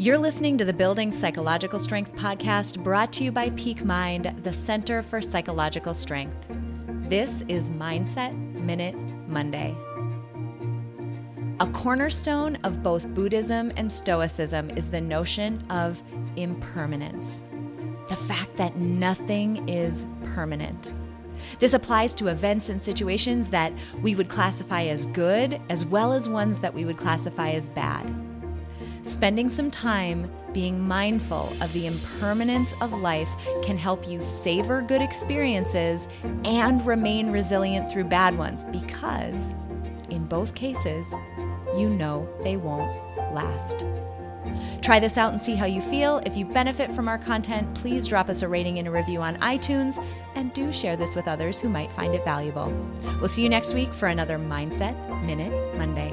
You're listening to the Building Psychological Strength podcast brought to you by Peak Mind, the Center for Psychological Strength. This is Mindset Minute Monday. A cornerstone of both Buddhism and Stoicism is the notion of impermanence, the fact that nothing is permanent. This applies to events and situations that we would classify as good, as well as ones that we would classify as bad. Spending some time being mindful of the impermanence of life can help you savor good experiences and remain resilient through bad ones because, in both cases, you know they won't last. Try this out and see how you feel. If you benefit from our content, please drop us a rating and a review on iTunes and do share this with others who might find it valuable. We'll see you next week for another Mindset Minute Monday.